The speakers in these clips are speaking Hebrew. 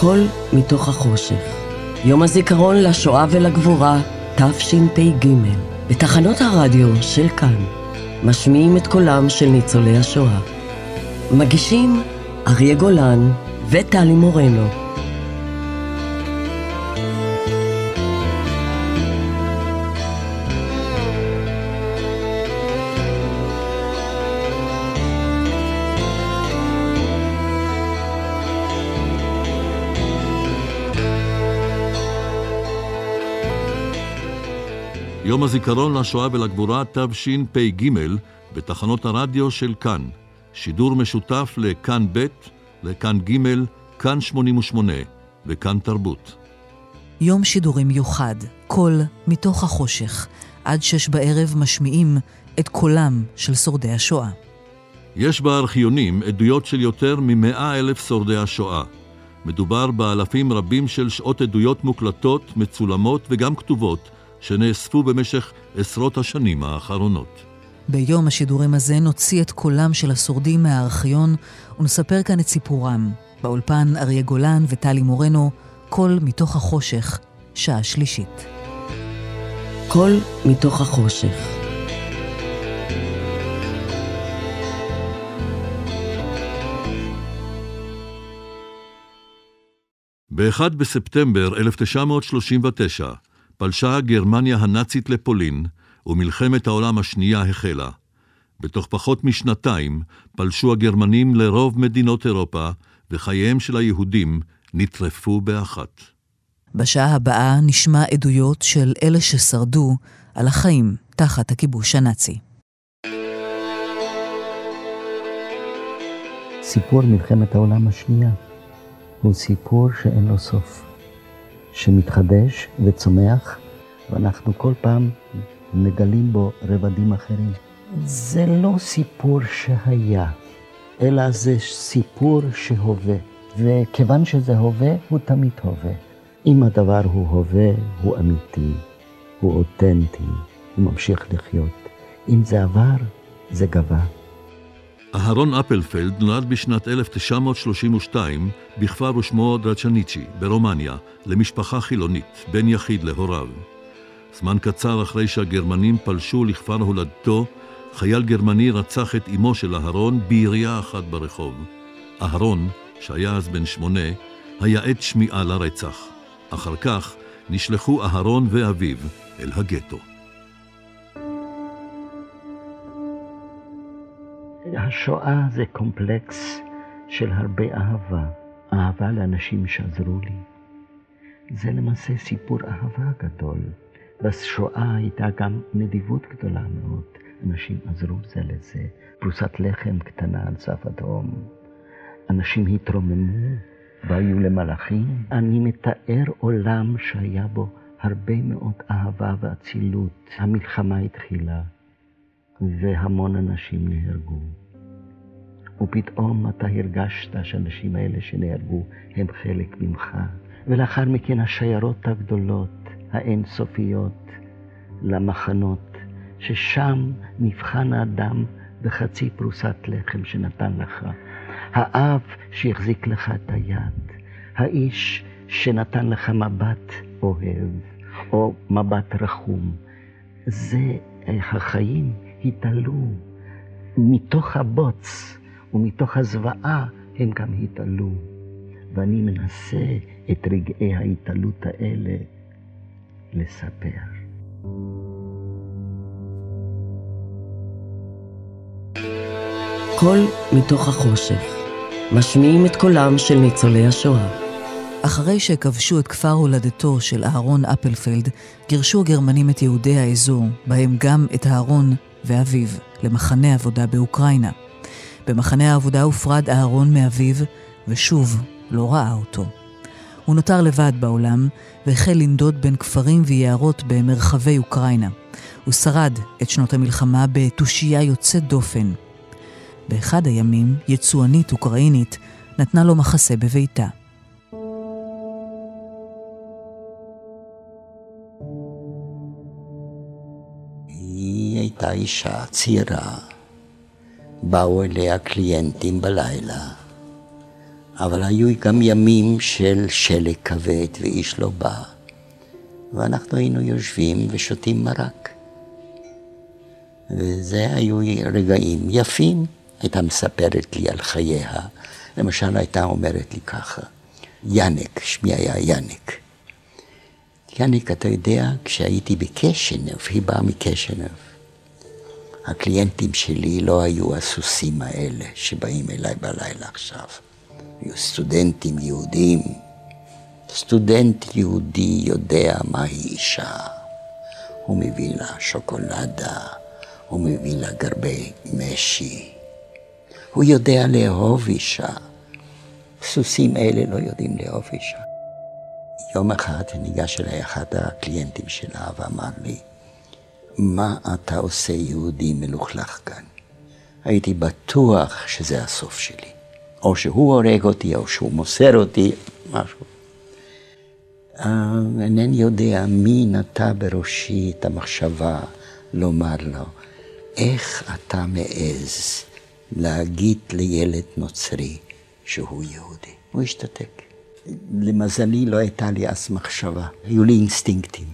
קול מתוך החושך. יום הזיכרון לשואה ולגבורה, תשפ"ג, בתחנות הרדיו של כאן, משמיעים את קולם של ניצולי השואה. מגישים אריה גולן וטלי מורנו. יום הזיכרון לשואה ולגבורה תשפ"ג בתחנות הרדיו של כאן. שידור משותף לכאן ב', לכאן ג', כאן 88 וכאן תרבות. יום שידורים מיוחד, קול מתוך החושך. עד שש בערב משמיעים את קולם של שורדי השואה. יש בארכיונים עדויות של יותר ממאה אלף שורדי השואה. מדובר באלפים רבים של שעות עדויות מוקלטות, מצולמות וגם כתובות, שנאספו במשך עשרות השנים האחרונות. ביום השידורים הזה נוציא את קולם של השורדים מהארכיון ונספר כאן את סיפורם. באולפן אריה גולן וטלי מורנו, קול מתוך החושך, שעה שלישית. קול מתוך החושך. ב-1 בספטמבר 1939 פלשה גרמניה הנאצית לפולין, ומלחמת העולם השנייה החלה. בתוך פחות משנתיים פלשו הגרמנים לרוב מדינות אירופה, וחייהם של היהודים נטרפו באחת. בשעה הבאה נשמע עדויות של אלה ששרדו על החיים תחת הכיבוש הנאצי. סיפור מלחמת העולם השנייה הוא סיפור שאין לו סוף. שמתחדש וצומח, ואנחנו כל פעם מגלים בו רבדים אחרים. זה לא סיפור שהיה, אלא זה סיפור שהווה. וכיוון שזה הווה, הוא תמיד הווה. אם הדבר הוא הווה, הוא אמיתי, הוא אותנטי, הוא ממשיך לחיות. אם זה עבר, זה גבה. אהרון אפלפלד נולד בשנת 1932 בכפר ושמו דרצ'ניצ'י ברומניה, למשפחה חילונית, בן יחיד להוריו. זמן קצר אחרי שהגרמנים פלשו לכפר הולדתו, חייל גרמני רצח את אמו של אהרון בירייה אחת ברחוב. אהרון, שהיה אז בן שמונה, היה עת שמיעה לרצח. אחר כך נשלחו אהרון ואביו אל הגטו. השואה זה קומפלקס של הרבה אהבה. אהבה לאנשים שעזרו לי. זה למעשה סיפור אהבה גדול. בשואה הייתה גם נדיבות גדולה מאוד. אנשים עזרו זה לזה. פרוסת לחם קטנה על סף התהום. אנשים התרוממו והיו למלאכים. אני מתאר עולם שהיה בו הרבה מאוד אהבה ואצילות. המלחמה התחילה. והמון אנשים נהרגו. ופתאום אתה הרגשת שהאנשים האלה שנהרגו הם חלק ממך. ולאחר מכן השיירות הגדולות, האינסופיות, למחנות, ששם נבחן האדם בחצי פרוסת לחם שנתן לך. האב שהחזיק לך את היד, האיש שנתן לך מבט אוהב, או מבט רחום. זה החיים התעלו. מתוך הבוץ ומתוך הזוועה הם גם התעלו. ואני מנסה את רגעי ההתעלות האלה לספר. קול מתוך החושך. משמיעים את קולם של ניצולי השואה. אחרי שכבשו את כפר הולדתו של אהרון אפלפלד, גירשו הגרמנים את יהודי האזור, בהם גם את אהרון ואביו, למחנה עבודה באוקראינה. במחנה העבודה הופרד אהרון מאביו, ושוב לא ראה אותו. הוא נותר לבד בעולם, והחל לנדוד בין כפרים ויערות במרחבי אוקראינה. הוא שרד את שנות המלחמה בתושייה יוצאת דופן. באחד הימים, יצואנית אוקראינית נתנה לו מחסה בביתה. הייתה אישה צעירה. באו אליה קליינטים בלילה. אבל היו גם ימים של שלג כבד ואיש לא בא, ואנחנו היינו יושבים ושותים מרק. וזה היו רגעים יפים. הייתה מספרת לי על חייה. למשל, הייתה אומרת לי ככה, יאנק, שמי היה יאנק. יאנק, אתה יודע, כשהייתי בקשנב, היא באה מקשנב, הקליינטים שלי לא היו הסוסים האלה שבאים אליי בלילה עכשיו. היו סטודנטים יהודים. סטודנט יהודי יודע מהי אישה. הוא מביא לה שוקולדה, הוא מביא לה גרבי משי. הוא יודע לאהוב אישה. סוסים אלה לא יודעים לאהוב אישה. יום אחד ניגש אליי אחד הקליינטים שלה ואמר לי, מה אתה עושה יהודי מלוכלך כאן? הייתי בטוח שזה הסוף שלי. או שהוא הורג אותי, או שהוא מוסר אותי, משהו. אה, אינני יודע מי נטע בראשי את המחשבה לומר לו, איך אתה מעז להגיד לילד נוצרי שהוא יהודי? הוא השתתק. למזלי לא הייתה לי אז מחשבה, היו לי אינסטינקטים,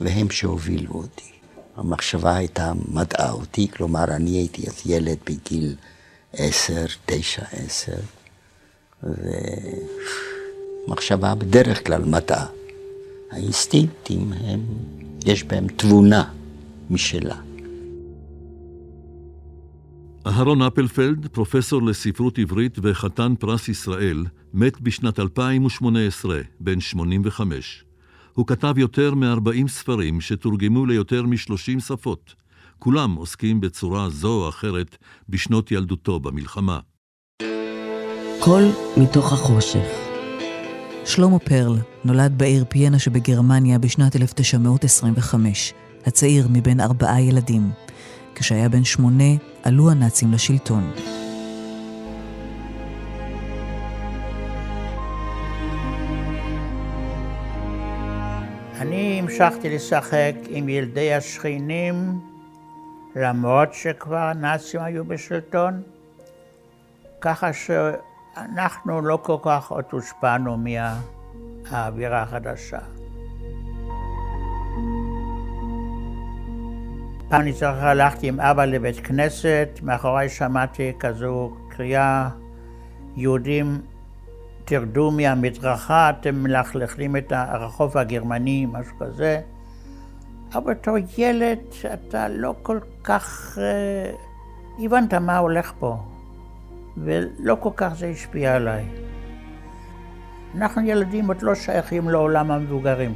והם שהובילו אותי. המחשבה הייתה מדעה אותי, כלומר אני הייתי אז ילד בגיל עשר, תשע, עשר, ומחשבה בדרך כלל מדעה. האינסטינקטים הם, יש בהם תבונה משלה. אהרון אפלפלד, פרופסור לספרות עברית וחתן פרס ישראל, מת בשנת 2018, בן 85. הוא כתב יותר מ-40 ספרים שתורגמו ליותר מ-30 שפות. כולם עוסקים בצורה זו או אחרת בשנות ילדותו במלחמה. קול מתוך החושך. שלמה פרל נולד בעיר פיינה שבגרמניה בשנת 1925, הצעיר מבין ארבעה ילדים. כשהיה בן שמונה, עלו הנאצים לשלטון. המשכתי לשחק עם ילדי השכנים, למרות שכבר הנאצים היו בשלטון, ככה שאנחנו לא כל כך עוד הושפענו מהאווירה החדשה. פעם אני זוכר, הלכתי עם אבא לבית כנסת, מאחוריי שמעתי כזו קריאה, יהודים תרדו מהמדרכה, אתם מלכלכים את הרחוב הגרמני, משהו כזה. אבל בתור ילד אתה לא כל כך אה, הבנת מה הולך פה, ולא כל כך זה השפיע עליי. אנחנו ילדים עוד לא שייכים לעולם המבוגרים.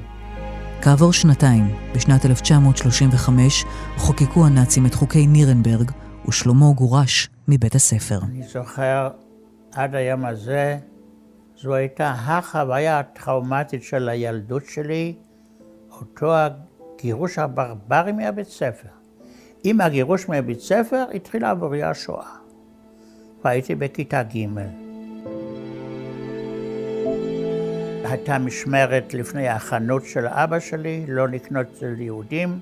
כעבור שנתיים, בשנת 1935, חוקקו הנאצים את חוקי נירנברג, ושלמה גורש מבית הספר. אני זוכר עד היום הזה, זו הייתה החוויה הטראומטית של הילדות שלי, אותו הגירוש הברברי מהבית ספר. עם הגירוש מהבית ספר התחילה עבורי השואה. והייתי בכיתה ג'. הייתה משמרת לפני החנות של אבא שלי, לא לקנות אצל יהודים.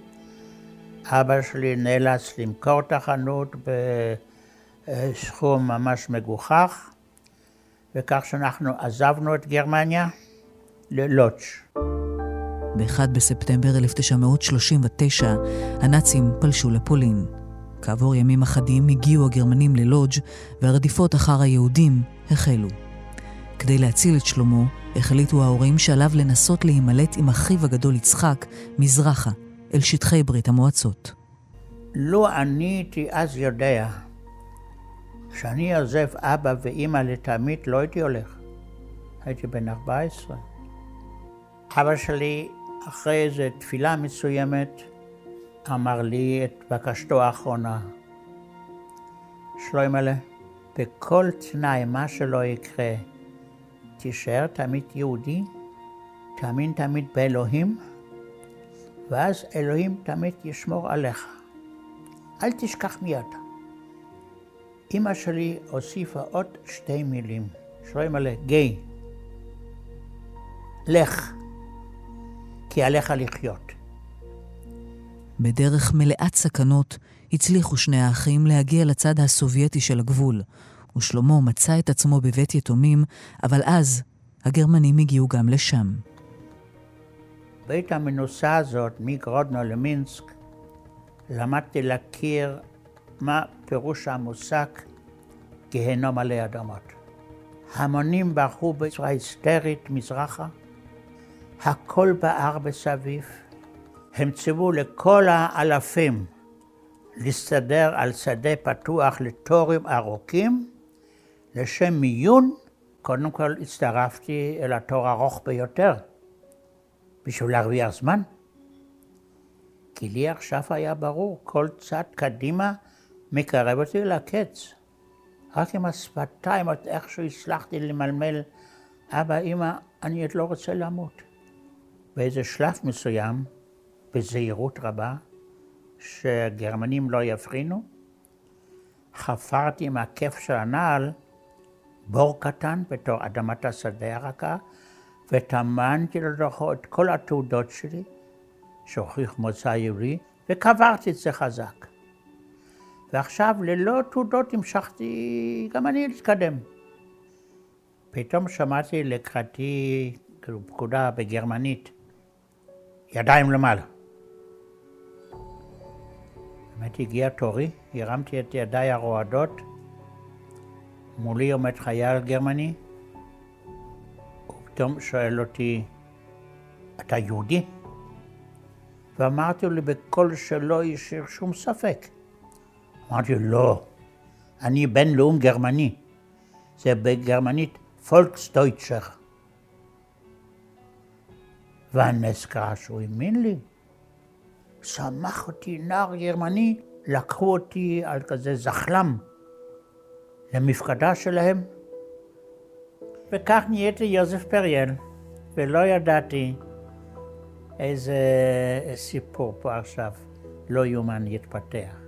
אבא שלי נאלץ למכור את החנות בסכום ממש מגוחך, וכך שאנחנו עזבנו את גרמניה ללודג'. ב-1 בספטמבר 1939 הנאצים פלשו לפולין. כעבור ימים אחדים הגיעו הגרמנים ללודג' והרדיפות אחר היהודים החלו. כדי להציל את שלמה, החליטו ההורים שעליו לנסות להימלט עם אחיו הגדול יצחק מזרחה, אל שטחי ברית המועצות. לו אני הייתי אז יודע שאני עוזב אבא ואימא לתמיד, לא הייתי הולך. הייתי בן 14. אבא שלי, אחרי איזו תפילה מסוימת, אמר לי את בקשתו האחרונה. שלוימלה, בכל תנאי, מה שלא יקרה, תישאר תמיד יהודי, תאמין תמיד באלוהים, ואז אלוהים תמיד ישמור עליך. אל תשכח מי אתה. אמא שלי הוסיפה עוד שתי מילים, שרואים עליה, גיי, לך, כי עליך לחיות. בדרך מלאת סכנות הצליחו שני האחים להגיע לצד הסובייטי של הגבול, ושלמה מצא את עצמו בבית יתומים, אבל אז הגרמנים הגיעו גם לשם. בית המנוסה הזאת, מגרודנו למינסק, למדתי להכיר מה פירוש המושג גיהנום עלי אדמות. המונים ברחו בצורה היסטרית מזרחה, הכל בער מסביב. הם ציוו לכל האלפים להסתדר על שדה פתוח לתורים ארוכים, לשם מיון. קודם כל הצטרפתי אל התור הארוך ביותר, בשביל להרוויח זמן. כי לי עכשיו היה ברור, כל צד קדימה מקרב אותי לקץ. רק עם השפתיים, עוד איכשהו הצלחתי למלמל, אבא, אמא, אני עוד לא רוצה למות. באיזה שלב מסוים, בזהירות רבה, שהגרמנים לא יבחינו, חפרתי עם הכיף של הנעל בור קטן בתור אדמת השדה הרכה, וטמנתי לתוכו את כל התעודות שלי, שהוכיח מוצא יהודי, וקברתי את זה חזק. ועכשיו ללא תעודות המשכתי גם אני להתקדם. פתאום שמעתי לקראתי כאילו פקודה בגרמנית, ידיים למעלה. באמת הגיע תורי, הרמתי את ידיי הרועדות, מולי עומד חייל גרמני, ופתאום שואל אותי, אתה יהודי? ואמרתי לו בקול שלא השאיר שום ספק. אמרתי לו, לא, אני בן לאום גרמני. זה בגרמנית פולקסטויטשר. והנס קרה שהוא האמין לי. שמח אותי נער גרמני, לקחו אותי על כזה זחלם למפקדה שלהם, וכך נהייתי יוזף פריאל, ולא ידעתי איזה סיפור פה עכשיו לא יאומן יתפתח.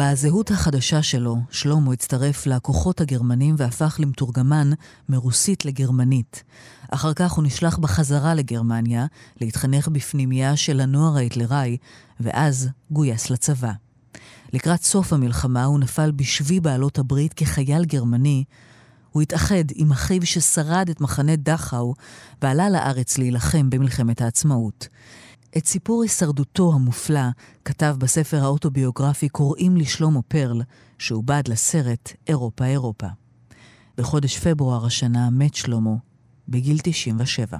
בזהות החדשה שלו, שלמה הצטרף לכוחות הגרמנים והפך למתורגמן מרוסית לגרמנית. אחר כך הוא נשלח בחזרה לגרמניה, להתחנך בפנימייה של הנוער ההיטלראי, ואז גויס לצבא. לקראת סוף המלחמה הוא נפל בשבי בעלות הברית כחייל גרמני. הוא התאחד עם אחיו ששרד את מחנה דכאו ועלה לארץ להילחם במלחמת העצמאות. את סיפור הישרדותו המופלא כתב בספר האוטוביוגרפי "קוראים לי שלמה פרל", שעובד לסרט "אירופה אירופה". בחודש פברואר השנה מת שלמה, בגיל 97.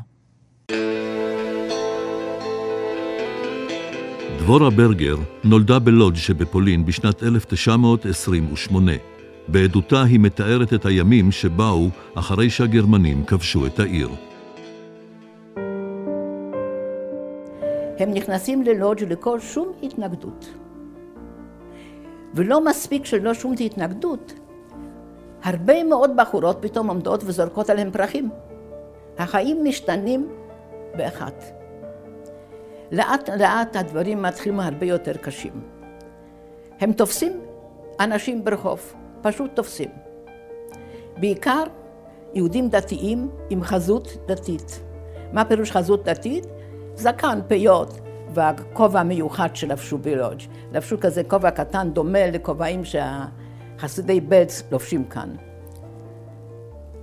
דבורה ברגר נולדה בלודג' שבפולין בשנת 1928. בעדותה היא מתארת את הימים שבאו אחרי שהגרמנים כבשו את העיר. הם נכנסים ללודג' לכל שום התנגדות. ולא מספיק שלא שום התנגדות, הרבה מאוד בחורות פתאום עומדות וזורקות עליהם פרחים. החיים משתנים באחת. לאט לאט הדברים מתחילים הרבה יותר קשים. הם תופסים אנשים ברחוב, פשוט תופסים. בעיקר יהודים דתיים עם חזות דתית. מה פירוש חזות דתית? זקן, פיות, והכובע המיוחד שלבשו בלודג'. לבשו כזה כובע קטן דומה לכובעים שהחסידי בלץ לובשים כאן.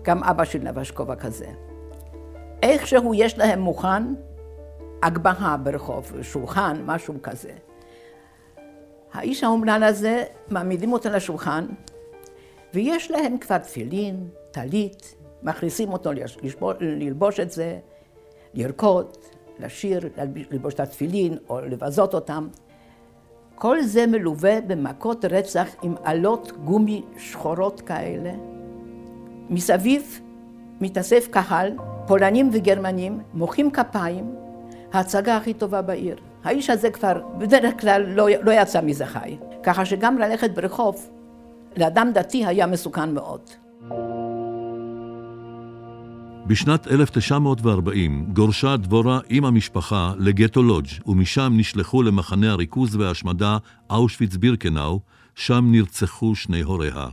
גם אבא שלי לבש כובע כזה. איכשהו יש להם מוכן הגבהה ברחוב, שולחן, משהו כזה. האיש האומלל הזה, מעמידים אותו לשולחן, ויש להם כבר תפילין, טלית, מכניסים אותו ללבוש את זה, לרקוד, לשיר, ללבוש את התפילין או לבזות אותם. כל זה מלווה במכות רצח עם עלות גומי שחורות כאלה. מסביב מתאסף קהל, פולנים וגרמנים, מוחאים כפיים, ההצגה הכי טובה בעיר. האיש הזה כבר בדרך כלל לא, לא יצא מזה חי. ככה שגם ללכת ברחוב, לאדם דתי היה מסוכן מאוד. בשנת 1940 גורשה דבורה עם המשפחה לגטו לודג' ומשם נשלחו למחנה הריכוז וההשמדה אושוויץ-בירקנאו, שם נרצחו שני הוריה.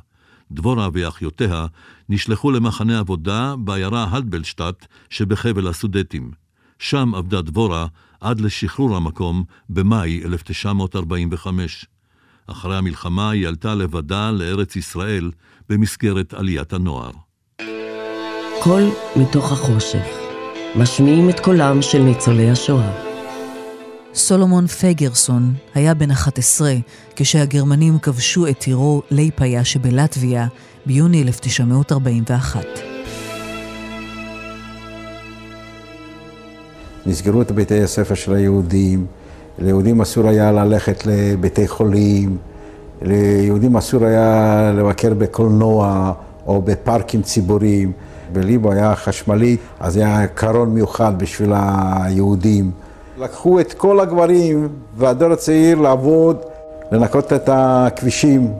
דבורה ואחיותיה נשלחו למחנה עבודה בעיירה הלבלשטט שבחבל הסודטים. שם עבדה דבורה עד לשחרור המקום במאי 1945. אחרי המלחמה היא עלתה לבדה לארץ ישראל במסגרת עליית הנוער. קול מתוך החושך, משמיעים את קולם של ניצולי השואה. סולומון פגרסון היה בן 11 כשהגרמנים כבשו את עירו ליפאיה שבלטביה ביוני 1941. נסגרו את בתי הספר של היהודים, ליהודים אסור היה ללכת לבתי חולים, ליהודים אסור היה לבקר בקולנוע או בפארקים ציבוריים. בליבו היה חשמלי, אז היה קרון מיוחד בשביל היהודים. לקחו את כל הגברים והדור הצעיר לעבוד, לנקות את הכבישים,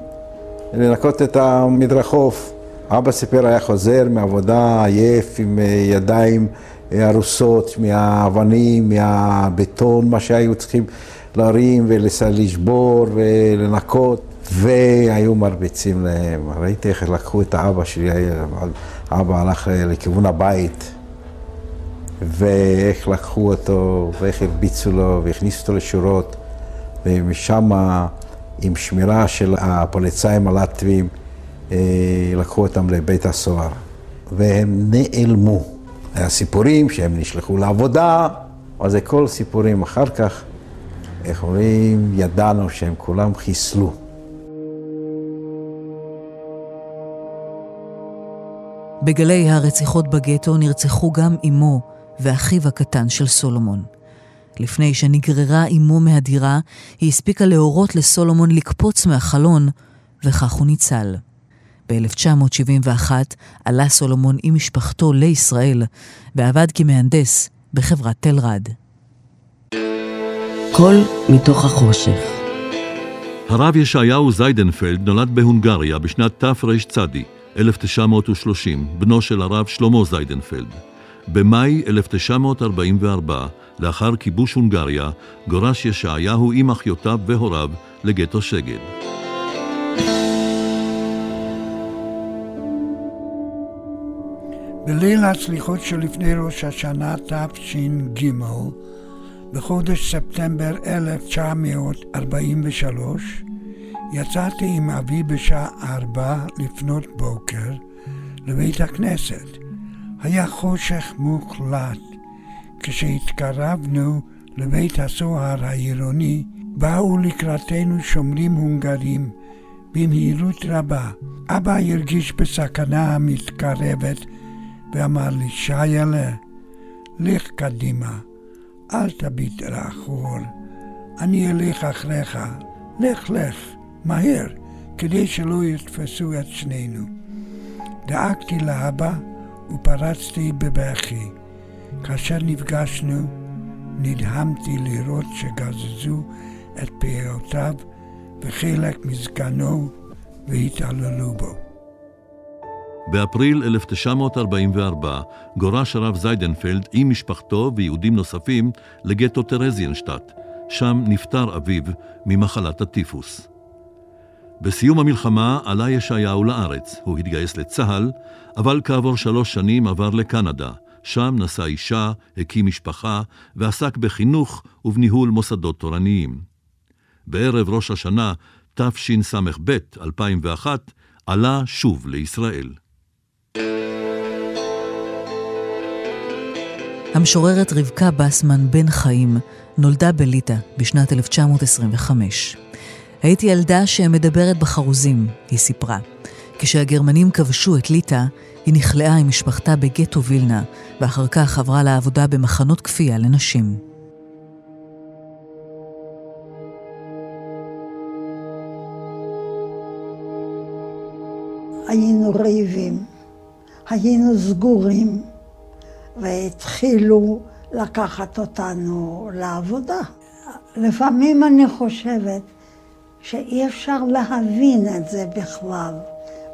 לנקות את המדרחוב. אבא סיפר, היה חוזר מעבודה עייף עם ידיים הרוסות מהאבנים, מהבטון, מה שהיו צריכים להרים ולשבור ולנקות, והיו מרביצים להם. ראיתי איך לקחו את האבא שלי, אבא הלך לכיוון הבית, ואיך לקחו אותו, ואיך הרביצו לו, והכניסו אותו לשורות, ומשם, עם שמירה של הפוליצאים הלטבים, אה, לקחו אותם לבית הסוהר, והם נעלמו. היה סיפורים שהם נשלחו לעבודה, אבל זה כל סיפורים. אחר כך, איך אומרים, ידענו שהם כולם חיסלו. בגלי הרציחות בגטו נרצחו גם אמו ואחיו הקטן של סולומון. לפני שנגררה אמו מהדירה, היא הספיקה להורות לסולומון לקפוץ מהחלון, וכך הוא ניצל. ב-1971 עלה סולומון עם משפחתו לישראל ועבד כמהנדס בחברת תל-רד. קול מתוך החושך. הרב ישעיהו זיידנפלד נולד בהונגריה בשנת תרצ, 1930, בנו של הרב שלמה זיידנפלד. במאי 1944, לאחר כיבוש הונגריה, גורש ישעיהו עם אחיותיו והוריו לגטו שגד. בליל הסליחות שלפני ראש השנה תש"ג, בחודש ספטמבר 1943, יצאתי עם אבי בשעה ארבע לפנות בוקר לבית הכנסת. היה חושך מוחלט. כשהתקרבנו לבית הסוהר העירוני, באו לקראתנו שומרים הונגרים במהירות רבה. אבא הרגיש בסכנה המתקרבת ואמר לי, שיילה, לך קדימה, אל תביט לאחור, אני אלך אחריך, לך לך, מהר, כדי שלא יתפסו את שנינו. דאגתי לאבא ופרצתי בבכי. כאשר נפגשנו, נדהמתי לראות שגזזו את פאותיו וחלק מזקנו והתעללו בו. באפריל 1944 גורש הרב זיידנפלד עם משפחתו ויהודים נוספים לגטו טרזיינשטט, שם נפטר אביו ממחלת הטיפוס. בסיום המלחמה עלה ישעיהו לארץ, הוא התגייס לצה"ל, אבל כעבור שלוש שנים עבר לקנדה, שם נשא אישה, הקים משפחה ועסק בחינוך ובניהול מוסדות תורניים. בערב ראש השנה תשס"ב, 2001, עלה שוב לישראל. המשוררת רבקה בסמן בן חיים נולדה בליטא בשנת 1925. הייתי ילדה שמדברת בחרוזים, היא סיפרה. כשהגרמנים כבשו את ליטא, היא נכלאה עם משפחתה בגטו וילנה, ואחר כך עברה לעבודה במחנות כפייה לנשים. היינו רעבים. היינו סגורים, והתחילו לקחת אותנו לעבודה. לפעמים אני חושבת שאי אפשר להבין את זה בכלל,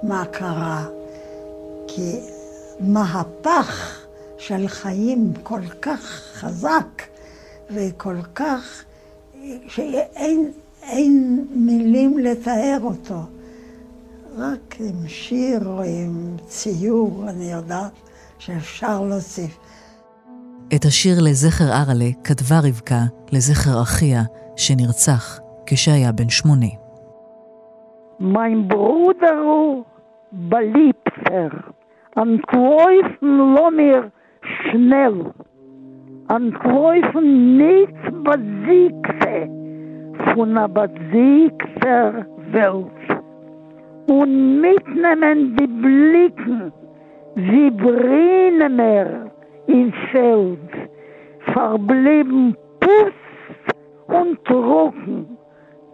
מה קרה, כי מהפך של חיים כל כך חזק וכל כך, שאין מילים לתאר אותו. רק עם שיר או עם ציור, אני יודעת שאפשר להוסיף. את השיר לזכר ארלה כתבה רבקה לזכר אחיה, שנרצח כשהיה בן שמונה. mein Bruder beliebter, an Kräufen lo mir schnell, an Kräufen nichts besiegte, von der besiegter Welt. Und mitnehmen die Blicken, wie brennen mir im Feld, verblieben Pust und Trocken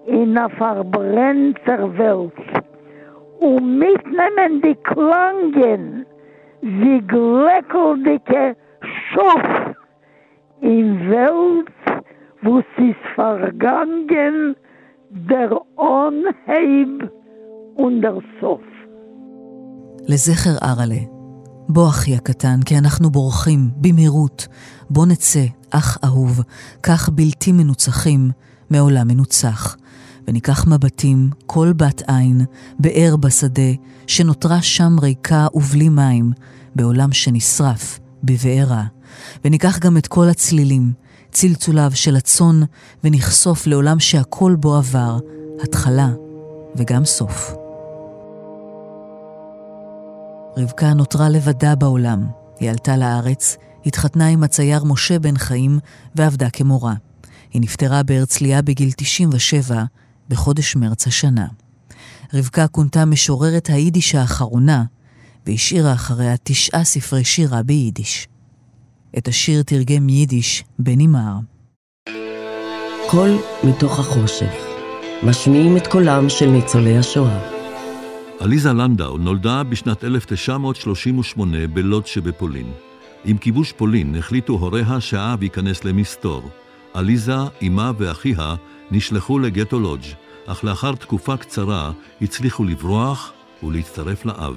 In einer verbrennter Welt. Und mitnehmen die Klangen, wie gleckeldicke Schof in Welt, wo es vergangen, der Onheib und der Sof. לזכר ארלה, בוא אחי הקטן, כי אנחנו בורחים, במהירות. בוא נצא, אח אהוב, כך בלתי מנוצחים, מעולם מנוצח. וניקח מבטים, כל בת עין, באר בשדה, שנותרה שם ריקה ובלי מים, בעולם שנשרף, בבעירה. וניקח גם את כל הצלילים, צלצוליו של הצאן, ונחשוף לעולם שהכל בו עבר, התחלה וגם סוף. רבקה נותרה לבדה בעולם. היא עלתה לארץ, התחתנה עם הצייר משה בן חיים ועבדה כמורה. היא נפטרה בהרצליה בגיל 97, בחודש מרץ השנה. רבקה כונתה משוררת היידיש האחרונה, והשאירה אחריה תשעה ספרי שירה ביידיש. את השיר תרגם מיידיש בני מר. קול מתוך החושך. משמיעים את קולם של ניצולי השואה. עליזה לנדאו נולדה בשנת 1938 בלוד שבפולין. עם כיבוש פולין החליטו הוריה שהאב ייכנס למסתור. עליזה, אמה ואחיה נשלחו לגטו לודג', אך לאחר תקופה קצרה הצליחו לברוח ולהצטרף לאב.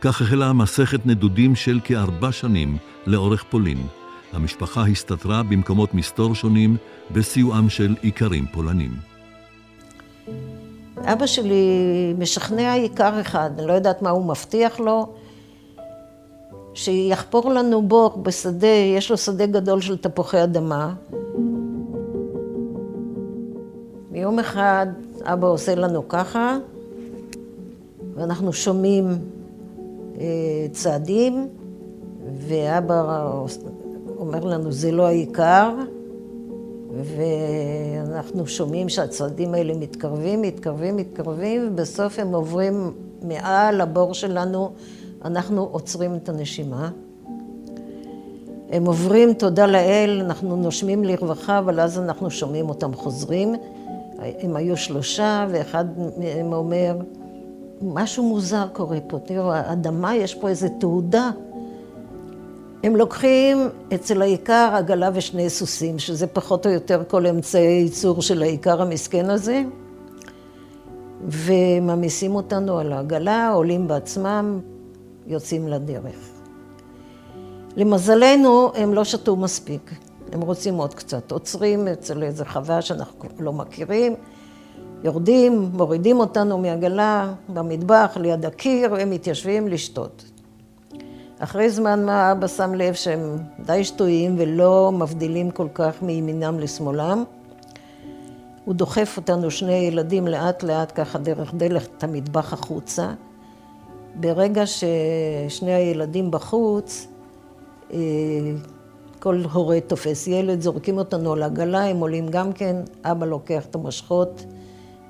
כך החלה מסכת נדודים של כארבע שנים לאורך פולין. המשפחה הסתתרה במקומות מסתור שונים בסיועם של איכרים פולנים. אבא שלי משכנע עיקר אחד, אני לא יודעת מה הוא מבטיח לו, שיחפור לנו בור בשדה, יש לו שדה גדול של תפוחי אדמה. ויום אחד אבא עושה לנו ככה, ואנחנו שומעים אה, צעדים, ואבא אומר לנו, זה לא העיקר, ואנחנו שומעים שהצעדים האלה מתקרבים, מתקרבים, מתקרבים, ובסוף הם עוברים מעל הבור שלנו, אנחנו עוצרים את הנשימה. הם עוברים, תודה לאל, אנחנו נושמים לרווחה, אבל אז אנחנו שומעים אותם חוזרים. הם היו שלושה, ואחד מהם אומר, משהו מוזר קורה פה, תראו, האדמה, יש פה איזו תעודה. הם לוקחים אצל העיקר עגלה ושני סוסים, שזה פחות או יותר כל אמצעי ייצור של העיקר המסכן הזה, ומעמיסים אותנו על העגלה, עולים בעצמם, יוצאים לדרך. למזלנו, הם לא שתו מספיק, הם רוצים עוד קצת. עוצרים אצל איזה חווה שאנחנו לא מכירים, יורדים, מורידים אותנו מעגלה במטבח, ליד הקיר, הם מתיישבים לשתות. אחרי זמן מה אבא שם לב שהם די שטויים ולא מבדילים כל כך מימינם לשמאלם. הוא דוחף אותנו, שני ילדים, לאט לאט ככה דרך דלת המטבח החוצה. ברגע ששני הילדים בחוץ, אה, כל הורה תופס ילד, זורקים אותנו על עגלה, הם עולים גם כן, אבא לוקח את המושכות,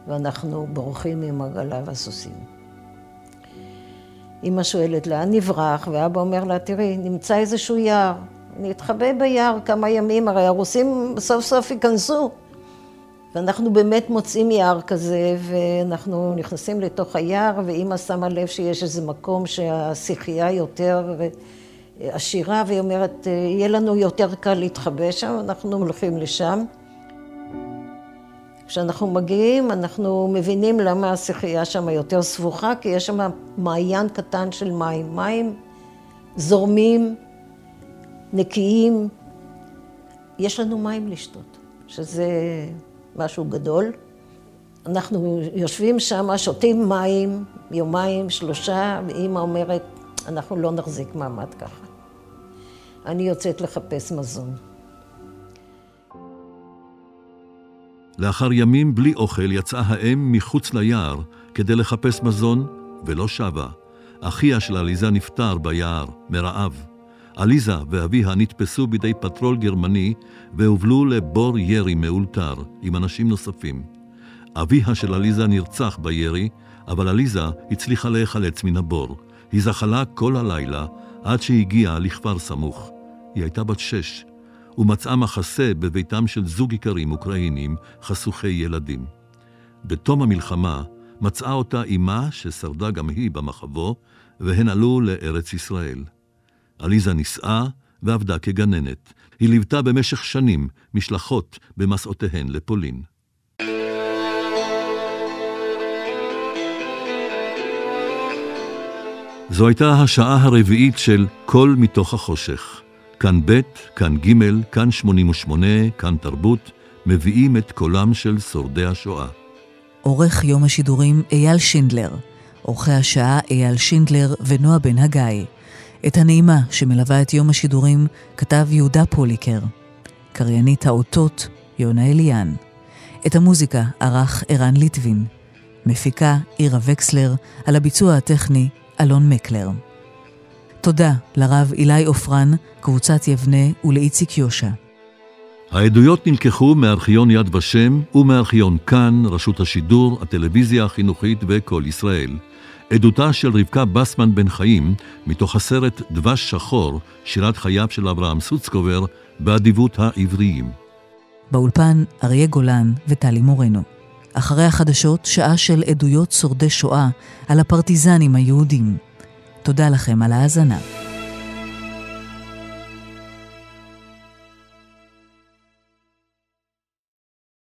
ואנחנו בורחים עם עגלה והסוסים. אמא שואלת לאן נברח, ואבא אומר לה, תראי, נמצא איזשהו יער. נתחבא ביער כמה ימים, הרי הרוסים סוף סוף ייכנסו. ואנחנו באמת מוצאים יער כזה, ואנחנו נכנסים לתוך היער, ואימא שמה לב שיש איזה מקום שהשיחייה יותר עשירה, והיא אומרת, יהיה לנו יותר קל להתחבא שם, אנחנו הולכים לשם. כשאנחנו מגיעים, אנחנו מבינים למה השיחייה שם יותר סבוכה, כי יש שם מעיין קטן של מים. מים זורמים, נקיים. יש לנו מים לשתות, שזה משהו גדול. אנחנו יושבים שם, שותים מים, יומיים, שלושה, ואימא אומרת, אנחנו לא נחזיק מעמד ככה. אני יוצאת לחפש מזון. לאחר ימים בלי אוכל יצאה האם מחוץ ליער כדי לחפש מזון, ולא שבה. אחיה של עליזה נפטר ביער, מרעב. עליזה ואביה נתפסו בידי פטרול גרמני והובלו לבור ירי מאולתר עם אנשים נוספים. אביה של עליזה נרצח בירי, אבל עליזה הצליחה להיחלץ מן הבור. היא זחלה כל הלילה עד שהגיעה לכפר סמוך. היא הייתה בת שש, ומצאה מחסה בביתם של זוג איכרים אוקראינים חשוכי ילדים. בתום המלחמה מצאה אותה אמה, ששרדה גם היא במחבו, והן עלו לארץ ישראל. עליזה נישאה ועבדה כגננת. היא ליוותה במשך שנים משלחות במסעותיהן לפולין. זו הייתה השעה הרביעית של קול מתוך החושך. כאן ב', כאן ג', כאן 88, כאן תרבות, מביאים את קולם של שורדי השואה. עורך יום השידורים אייל שינדלר, עורכי השעה אייל שינדלר ונועה בן הגיא. את הנעימה שמלווה את יום השידורים כתב יהודה פוליקר. קריינית האותות יונה אליאן. את המוזיקה ערך ערן ליטבין. מפיקה עירה וקסלר, על הביצוע הטכני אלון מקלר. תודה לרב אילי עופרן, קבוצת יבנה ולאיציק יושע. העדויות נלקחו מארכיון יד ושם ומארכיון כאן, רשות השידור, הטלוויזיה החינוכית וקול ישראל. עדותה של רבקה בסמן בן חיים, מתוך הסרט דבש שחור, שירת חייו של אברהם סוצקובר, באדיבות העבריים. באולפן אריה גולן וטלי מורנו. אחרי החדשות, שעה של עדויות שורדי שואה על הפרטיזנים היהודים. תודה לכם על ההאזנה.